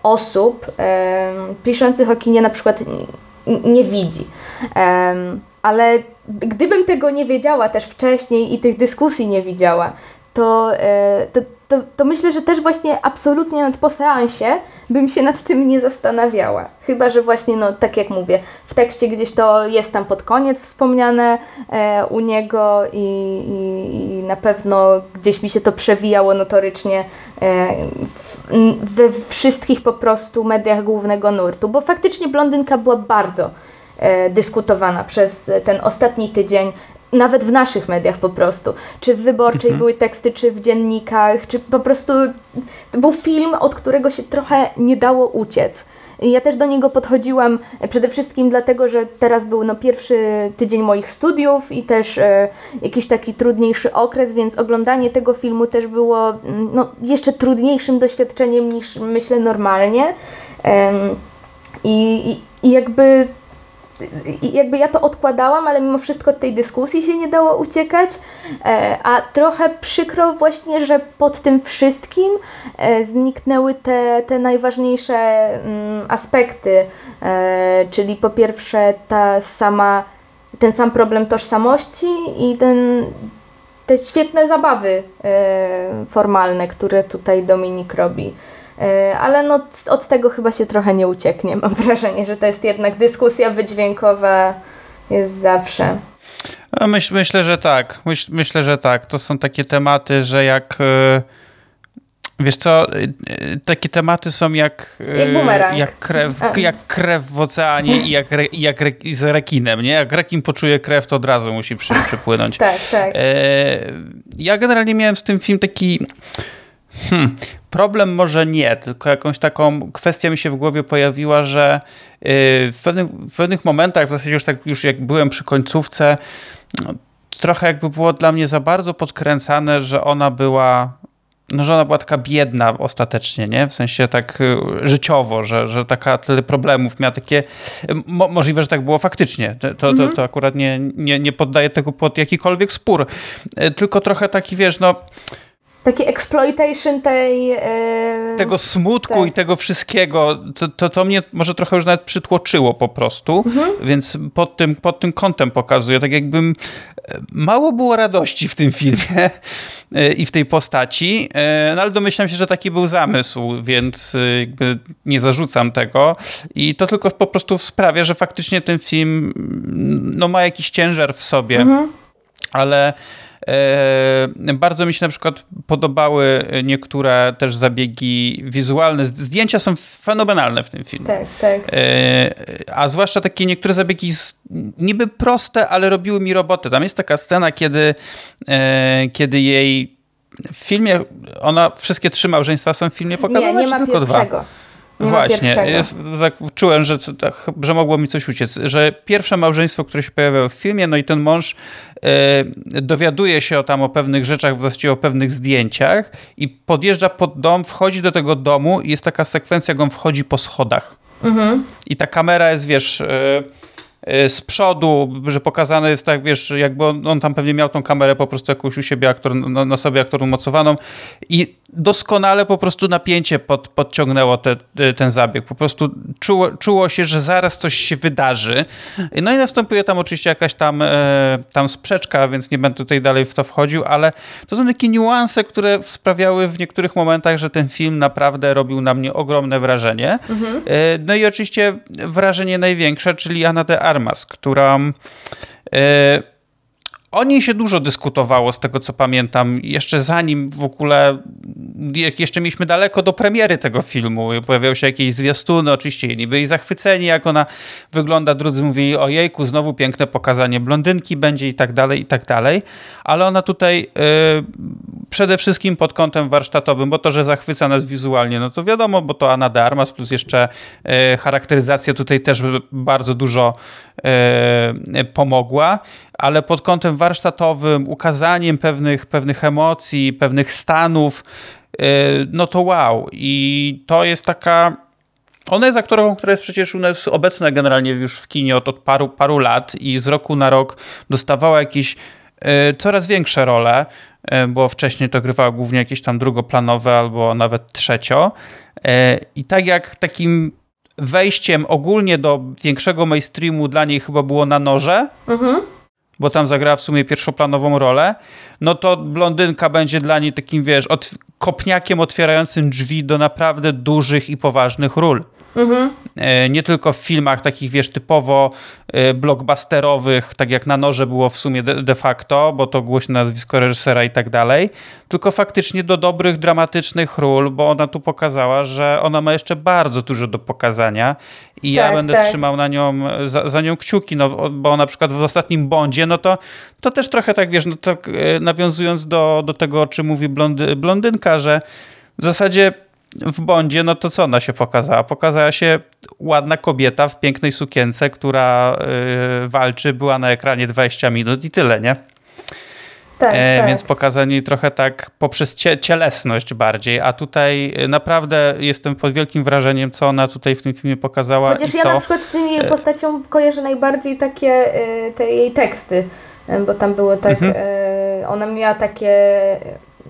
osób e, piszących o kinie na przykład nie widzi. E, ale gdybym tego nie wiedziała też wcześniej i tych dyskusji nie widziała, to, e, to, to, to, myślę, że też właśnie absolutnie nad po seansie bym się nad tym nie zastanawiała. Chyba, że właśnie, no tak jak mówię, w tekście gdzieś to jest tam pod koniec wspomniane e, u niego i, i, i, na pewno gdzieś mi się to przewijało notorycznie e, w, we wszystkich po prostu mediach głównego nurtu, bo faktycznie blondynka była bardzo e, dyskutowana przez ten ostatni tydzień nawet w naszych mediach po prostu. Czy w wyborczej mhm. były teksty, czy w dziennikach, czy po prostu to był film, od którego się trochę nie dało uciec. Ja też do niego podchodziłam przede wszystkim dlatego, że teraz był no, pierwszy tydzień moich studiów i też e, jakiś taki trudniejszy okres, więc oglądanie tego filmu też było mm, no, jeszcze trudniejszym doświadczeniem niż myślę normalnie. i, i jakby jakby ja to odkładałam, ale mimo wszystko od tej dyskusji się nie dało uciekać, e, a trochę przykro właśnie, że pod tym wszystkim e, zniknęły te, te najważniejsze mm, aspekty, e, czyli po pierwsze ta sama, ten sam problem tożsamości i ten, te świetne zabawy formalne, które tutaj Dominik robi. E, ale no, od tego chyba się trochę nie ucieknie. Mam wrażenie, że to jest jednak dyskusja wydźwiękowa jest zawsze. No, myśl, myślę, że tak. Myśl, myślę, że tak. To są takie tematy, że jak. E, wiesz co, e, takie tematy są jak, jak, jak, krew, jak krew w oceanie i jak, re, jak re, z rekinem, nie? Jak rekin poczuje krew, to od razu musi przy, przypłynąć. tak, tak. Ja generalnie miałem z tym film taki Hmm, problem może nie, tylko jakąś taką kwestię mi się w głowie pojawiła, że y, w pewnych, w pewnych momentach, w zasadzie już tak już jak byłem przy końcówce, no, trochę jakby było dla mnie za bardzo podkręcane, że ona była no, że ona była taka biedna ostatecznie, nie? W sensie tak y, życiowo, że, że taka tyle problemów miała takie... Mo, możliwe, że tak było faktycznie. To, to, mhm. to akurat nie, nie, nie poddaję tego pod jakikolwiek spór. Y, tylko trochę taki, wiesz, no Taki exploitation tej... Yy, tego smutku tak. i tego wszystkiego, to, to, to, mnie może trochę już nawet przytłoczyło po prostu, mhm. więc pod tym, pod tym kątem pokazuję, tak jakbym e, mało było radości w tym filmie e, i w tej postaci, no ale domyślam się, że taki był zamysł, więc jakby nie zarzucam tego i to tylko po prostu sprawia, że faktycznie ten film no, ma jakiś ciężar w sobie, mhm. ale bardzo mi się na przykład podobały niektóre też zabiegi wizualne. Zdjęcia są fenomenalne w tym filmie. Tak, tak. E, a zwłaszcza takie niektóre zabiegi niby proste, ale robiły mi robotę. Tam jest taka scena, kiedy, e, kiedy jej w filmie, ona, wszystkie trzy małżeństwa są w filmie pokazane, nie, nie czy tylko pierwszego. dwa? Właśnie, jest, tak czułem, że, tak, że mogło mi coś uciec, że pierwsze małżeństwo, które się pojawiało w filmie, no i ten mąż e, dowiaduje się o tam o pewnych rzeczach, właściwie o pewnych zdjęciach i podjeżdża pod dom, wchodzi do tego domu i jest taka sekwencja, jak on wchodzi po schodach. Mhm. I ta kamera jest, wiesz... E, z przodu, że pokazane jest tak, wiesz, jakby on, on, tam pewnie miał tą kamerę po prostu jakąś u siebie aktor, na, na sobie aktor umocowaną i doskonale po prostu napięcie pod, podciągnęło te, ten zabieg. Po prostu czuło, czuło się, że zaraz coś się wydarzy. No i następuje tam oczywiście jakaś tam, e, tam sprzeczka, więc nie będę tutaj dalej w to wchodził, ale to są takie niuanse, które sprawiały w niektórych momentach, że ten film naprawdę robił na mnie ogromne wrażenie. Mhm. E, no i oczywiście wrażenie największe, czyli Anna de Armas, która e, o niej się dużo dyskutowało, z tego co pamiętam, jeszcze zanim w ogóle, jeszcze mieliśmy daleko do premiery tego filmu, pojawiały się jakieś zwiastuny, oczywiście jedni byli zachwyceni, jak ona wygląda, drudzy mówili, ojejku, znowu piękne pokazanie blondynki będzie i tak dalej, i tak dalej, ale ona tutaj yy, przede wszystkim pod kątem warsztatowym, bo to, że zachwyca nas wizualnie, no to wiadomo, bo to Anna de Armas, plus jeszcze yy, charakteryzacja tutaj też bardzo dużo yy, pomogła, ale pod kątem warsztatowym, ukazaniem pewnych, pewnych emocji, pewnych stanów, y, no to wow. I to jest taka. Ona jest aktorką, która jest przecież u nas obecna generalnie już w kinie od, od paru, paru lat i z roku na rok dostawała jakieś coraz większe role, bo wcześniej to grywała głównie jakieś tam drugoplanowe albo nawet trzecio. I tak jak takim wejściem ogólnie do większego mainstreamu dla niej chyba było na noże, mhm bo tam zagrała w sumie pierwszoplanową rolę, no to blondynka będzie dla niej takim, wiesz, od, kopniakiem otwierającym drzwi do naprawdę dużych i poważnych ról. Mhm. Nie tylko w filmach takich, wiesz, typowo e, blockbusterowych, tak jak na noże było w sumie de, facto, bo to głośne nazwisko reżysera i tak dalej, tylko faktycznie do dobrych, dramatycznych ról, bo ona tu pokazała, że ona ma jeszcze bardzo dużo do pokazania i tak, ja będę tak. trzymał na nią, za, za, nią kciuki, no, bo na przykład w ostatnim Bondzie, no to, to też trochę tak, wiesz, no to nawiązując do, do tego, o czym mówi blondy, blondynka, że w zasadzie w Bondzie, no to co ona się pokazała? Pokazała się ładna kobieta w pięknej sukience, która yy, walczy, była na ekranie 20 minut i tyle, nie? Tak, e, tak. Więc pokazanie trochę tak poprzez cie, cielesność bardziej, a tutaj naprawdę jestem pod wielkim wrażeniem, co ona tutaj w tym filmie pokazała. Chociaż ja co... na przykład z tymi e, postacią kojarzę najbardziej takie y, te jej teksty, bo tam było tak, mhm. y, ona miała takie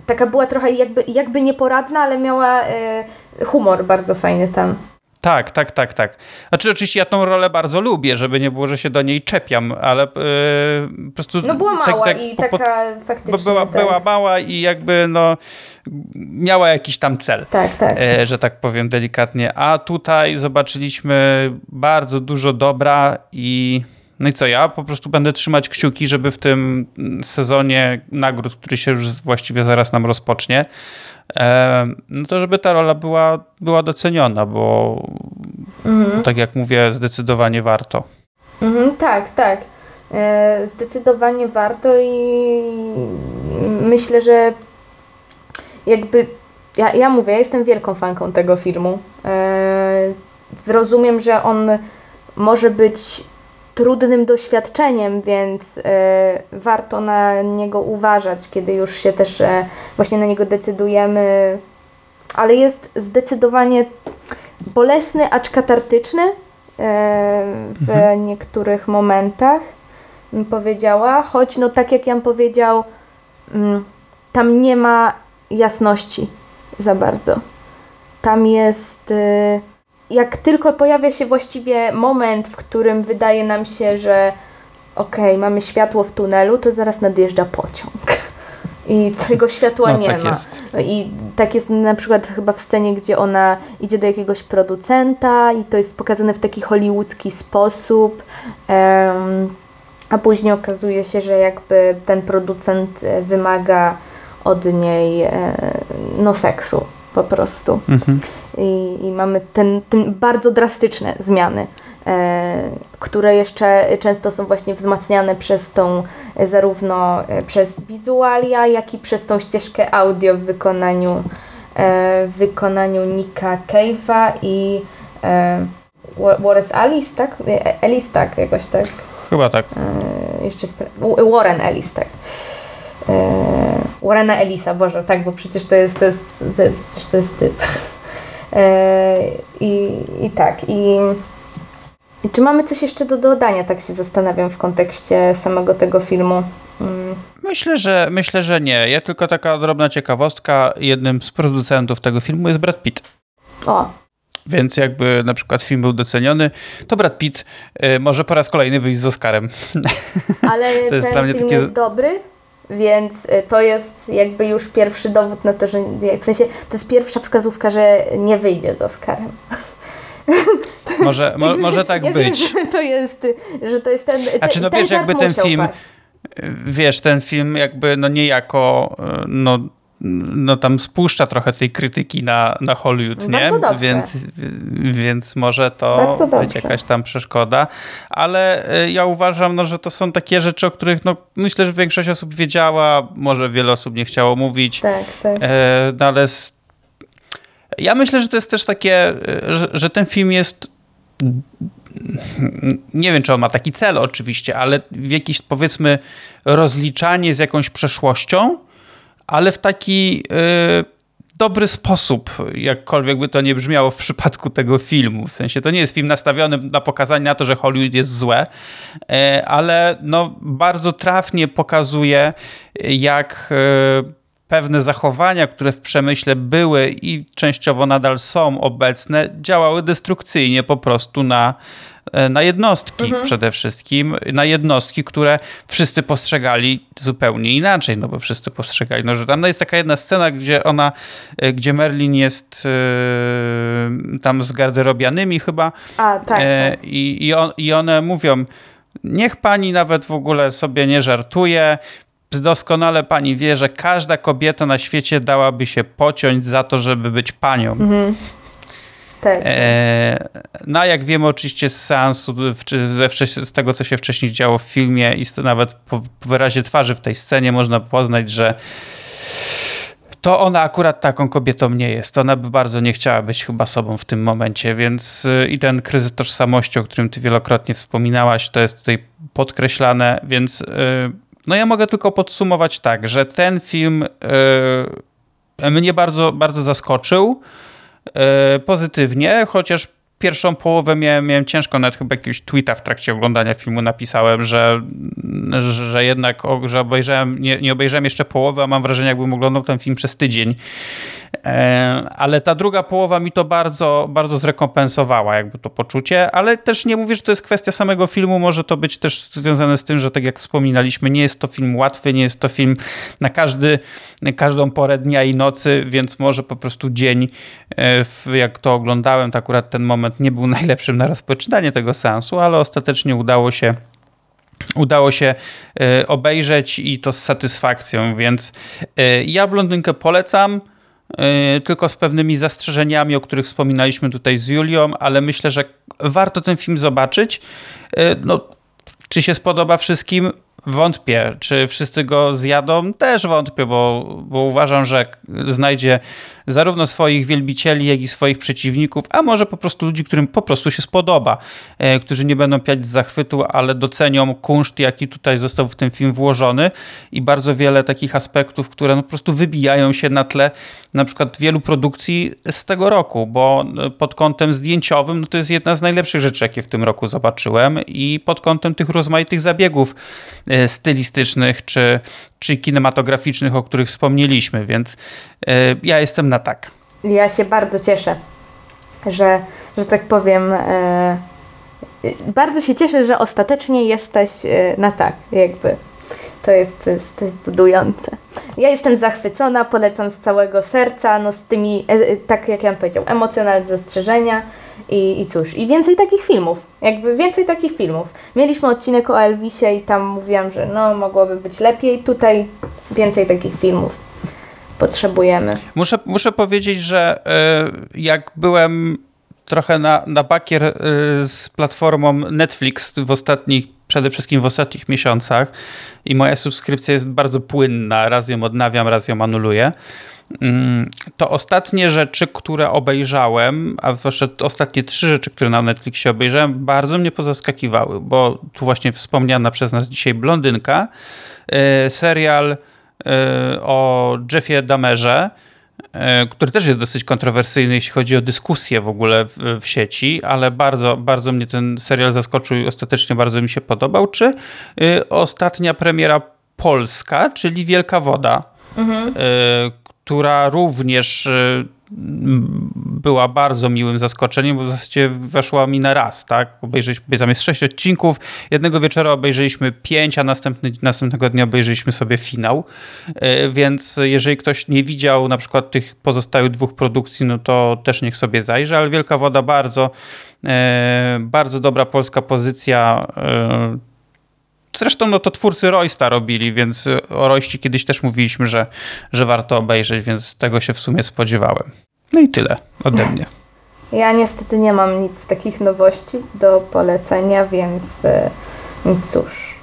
taka była trochę jakby, jakby nieporadna, ale miała e, humor bardzo fajny tam. Tak, tak, tak, tak. Znaczy oczywiście ja tą rolę bardzo lubię, żeby nie było, że się do niej czepiam, ale yy, po prostu... No była tak, mała tak, i po, taka faktycznie... Była, tak. była mała i jakby no miała jakiś tam cel. Tak, tak. Yy, że tak powiem delikatnie. A tutaj zobaczyliśmy bardzo dużo dobra i no i co, ja po prostu będę trzymać kciuki, żeby w tym sezonie nagród, który się już właściwie zaraz nam rozpocznie, no to żeby ta rola była, była doceniona, bo mhm. tak jak mówię, zdecydowanie warto. Mhm, tak, tak. E, zdecydowanie warto i myślę, że jakby ja, ja mówię, ja jestem wielką fanką tego filmu. E, rozumiem, że on może być trudnym doświadczeniem, więc y, warto na niego uważać, kiedy już się też y, właśnie na niego decydujemy. Ale jest zdecydowanie bolesny, acz katartyczny y, w mhm. niektórych momentach, bym powiedziała. Choć, no tak jak Jan powiedział, mm, tam nie ma jasności za bardzo. Tam jest jak tylko pojawia się właściwie moment, w którym wydaje nam się, że okej, okay, mamy światło w tunelu, to zaraz nadjeżdża pociąg. I tego światła no, nie tak ma. Jest. I tak jest na przykład chyba w scenie, gdzie ona idzie do jakiegoś producenta i to jest pokazane w taki hollywoodzki sposób. Um, a później okazuje się, że jakby ten producent e, wymaga od niej e, no seksu po prostu. Mhm. I, I, mamy ten, ten bardzo drastyczne zmiany, e, które jeszcze często są właśnie wzmacniane przez tą, e, zarówno e, przez wizualia, jak i przez tą ścieżkę audio w wykonaniu, e, w wykonaniu Nika Cave'a i e, Wallace Alice, tak? E, Ellis, tak, jakoś tak. Chyba tak. jeszcze Warren Ellis, tak. Warrena Elisa, Boże, tak, bo przecież to jest, to jest, to jest, to jest typ. E, I, I tak, i, i czy mamy coś jeszcze do dodania, tak się zastanawiam w kontekście samego tego filmu. Mm. Myślę, że myślę, że nie. Ja tylko taka drobna ciekawostka. Jednym z producentów tego filmu jest Brad Pitt. O. Więc jakby na przykład film był doceniony, to Brad Pitt y, może po raz kolejny wyjść z Oscarem. Ale to jest ten film takie... jest dobry? Więc y, to jest jakby już pierwszy dowód na to, że w sensie to jest pierwsza wskazówka, że nie wyjdzie z Oscarem. Może, mo, może tak ja być. Wiem, że to jest, że to jest ten. A czy no wiesz, jakby ten film. wiesz, ten film jakby no niejako no, no tam spuszcza trochę tej krytyki na, na Hollywood, nie? Więc, więc może to być jakaś tam przeszkoda. Ale e, ja uważam, no, że to są takie rzeczy, o których no, myślę, że większość osób wiedziała, może wiele osób nie chciało mówić. Tak, tak. E, no, ale ja myślę, że to jest też takie, e, że, że ten film jest nie wiem, czy on ma taki cel oczywiście, ale w jakiś powiedzmy rozliczanie z jakąś przeszłością, ale w taki y, dobry sposób, jakkolwiek by to nie brzmiało w przypadku tego filmu. W sensie to nie jest film nastawiony na pokazanie na to, że Hollywood jest złe, y, ale no, bardzo trafnie pokazuje, jak y, pewne zachowania, które w przemyśle były i częściowo nadal są obecne, działały destrukcyjnie po prostu na, na jednostki mhm. przede wszystkim, na jednostki, które wszyscy postrzegali zupełnie inaczej, no bo wszyscy postrzegali, no, że tam jest taka jedna scena, gdzie ona, e, gdzie Merlin jest yy, tam z garderobianymi chyba A, tak, tak. i, i, on, i one mówią, niech pani nawet w ogóle sobie nie żartuje, doskonale pani wie, że każda kobieta na świecie dałaby się pociąć za to, żeby być panią. Mhm. Tak. E, no jak wiemy oczywiście z seansu, z tego co się wcześniej działo w filmie i nawet po wyrazie twarzy w tej scenie można poznać, że to ona akurat taką kobietą nie jest. Ona by bardzo nie chciała być chyba sobą w tym momencie, więc y, i ten kryzys tożsamości, o którym ty wielokrotnie wspominałaś, to jest tutaj podkreślane, więc y, no ja mogę tylko podsumować tak, że ten film yy, mnie bardzo, bardzo zaskoczył pozytywnie, chociaż pierwszą połowę miałem, miałem ciężko, nawet chyba jakiegoś tweeta w trakcie oglądania filmu napisałem, że, że jednak że obejrzałem, nie, nie obejrzałem jeszcze połowy, a mam wrażenie, jakbym oglądał ten film przez tydzień. E, ale ta druga połowa mi to bardzo, bardzo zrekompensowała, jakby to poczucie, ale też nie mówię, że to jest kwestia samego filmu, może to być też związane z tym, że tak jak wspominaliśmy, nie jest to film łatwy, nie jest to film na każdy, każdą porę dnia i nocy, więc może po prostu dzień, e, jak to oglądałem, to akurat ten moment nie był najlepszym na rozpoczynanie tego seansu, ale ostatecznie udało się udało się e, obejrzeć i to z satysfakcją, więc ja blondynkę polecam. E, tylko z pewnymi zastrzeżeniami, o których wspominaliśmy tutaj z Julią, ale myślę, że warto ten film zobaczyć. E, no, czy się spodoba wszystkim? Wątpię. Czy wszyscy go zjadą? Też wątpię, bo, bo uważam, że znajdzie zarówno swoich wielbicieli, jak i swoich przeciwników, a może po prostu ludzi, którym po prostu się spodoba, e, którzy nie będą piać z zachwytu, ale docenią kunszt, jaki tutaj został w ten film włożony i bardzo wiele takich aspektów, które no po prostu wybijają się na tle na przykład wielu produkcji z tego roku, bo e, pod kątem zdjęciowym no to jest jedna z najlepszych rzeczy, jakie w tym roku zobaczyłem i pod kątem tych rozmaitych zabiegów e, stylistycznych czy, czy kinematograficznych, o których wspomnieliśmy, więc ja jestem na tak. Ja się bardzo cieszę, że, że tak powiem. E, bardzo się cieszę, że ostatecznie jesteś e, na tak, jakby. To jest, to jest, budujące. Ja jestem zachwycona, polecam z całego serca, no z tymi, e, e tak jak ja bym powiedział, emocjonalne zastrzeżenia i, i cóż, i więcej takich filmów, jakby więcej takich filmów. Mieliśmy odcinek o Elvisie i tam mówiłam, że no mogłoby być lepiej, tutaj więcej takich filmów potrzebujemy. Muszę, muszę powiedzieć, że e, jak byłem trochę na, na bakier z platformą Netflix w ostatnich, przede wszystkim w ostatnich miesiącach i moja subskrypcja jest bardzo płynna, raz ją odnawiam, raz ją anuluję, mm, to ostatnie rzeczy, które obejrzałem, a zwłaszcza ostatnie trzy rzeczy, które na Netflixie obejrzałem, bardzo mnie pozaskakiwały, bo tu właśnie wspomniana przez nas dzisiaj Blondynka, e, serial E, o Jeffie Damerze, który też jest dosyć kontrowersyjny, jeśli chodzi o dyskusję w ogóle w, w, sieci, ale bardzo, bardzo mnie ten serial zaskoczył i ostatecznie bardzo mi się podobał. Czy y, ostatnia premiera polska, czyli Wielka Woda, mhm. Y, która również y, była bardzo miłym zaskoczeniem, bo w zasadzie weszła mi na raz, tak? Obejrzeliśmy, tam jest sześć odcinków, jednego wieczora obejrzeliśmy pięć, a następny, następnego dnia obejrzeliśmy sobie finał, e, więc jeżeli ktoś nie widział na przykład tych pozostałych dwóch produkcji, no to też niech sobie zajrzy, ale Wielka Woda bardzo, e, bardzo dobra polska pozycja, Zresztą no to twórcy Roysta robili, więc o Royście kiedyś też mówiliśmy, że, że warto obejrzeć, więc tego się w sumie spodziewałem. No i tyle ode mnie. Ja niestety nie mam nic z takich nowości do polecenia, więc e, cóż.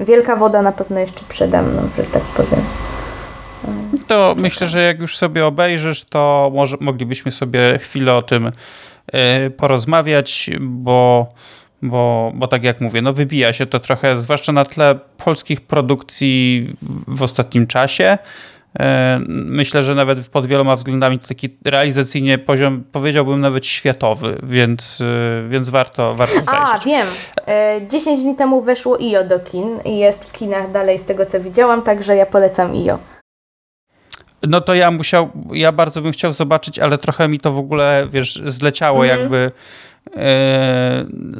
E, wielka woda na pewno jeszcze przede mną, że tak powiem. To myślę, że jak już sobie obejrzysz, to może moglibyśmy sobie chwilę o tym e, porozmawiać, bo, bo, bo tak jak mówię, no wybija się to trochę, zwłaszcza na tle polskich produkcji w ostatnim czasie. E, myślę, że nawet pod wieloma względami to taki realizacyjnie poziom, powiedziałbym nawet światowy, więc, e, więc warto, warto zajrzeć. A, wiem. 10 dni temu weszło IO do kin i jest w kinach dalej z tego co widziałam, także ja polecam IO. No to ja musiał, ja bardzo bym chciał zobaczyć, ale trochę mi to w ogóle, wiesz, zleciało mhm. jakby e,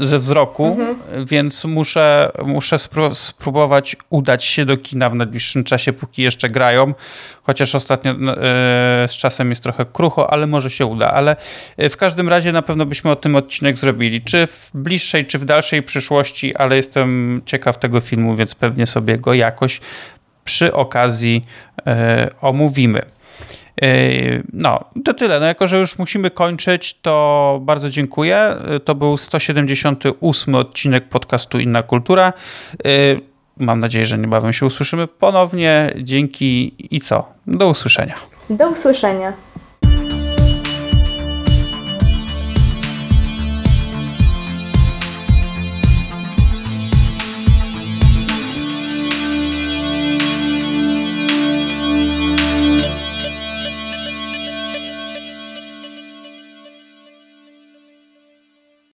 ze wzroku, mhm. więc muszę, muszę spróbować udać się do kina w najbliższym czasie, póki jeszcze grają, chociaż ostatnio e, z czasem jest trochę krucho, ale może się uda, ale w każdym razie na pewno byśmy o tym odcinek zrobili, czy w bliższej, czy w dalszej przyszłości, ale jestem ciekaw tego filmu, więc pewnie sobie go jakoś przy okazji e, omówimy. E, no, to tyle. No, jako, że już musimy kończyć, to bardzo dziękuję. E, to był 178 odcinek podcastu Inna Kultura. Mam nadzieję, że niebawem się usłyszymy ponownie. Dzięki i co? Do usłyszenia. Do usłyszenia.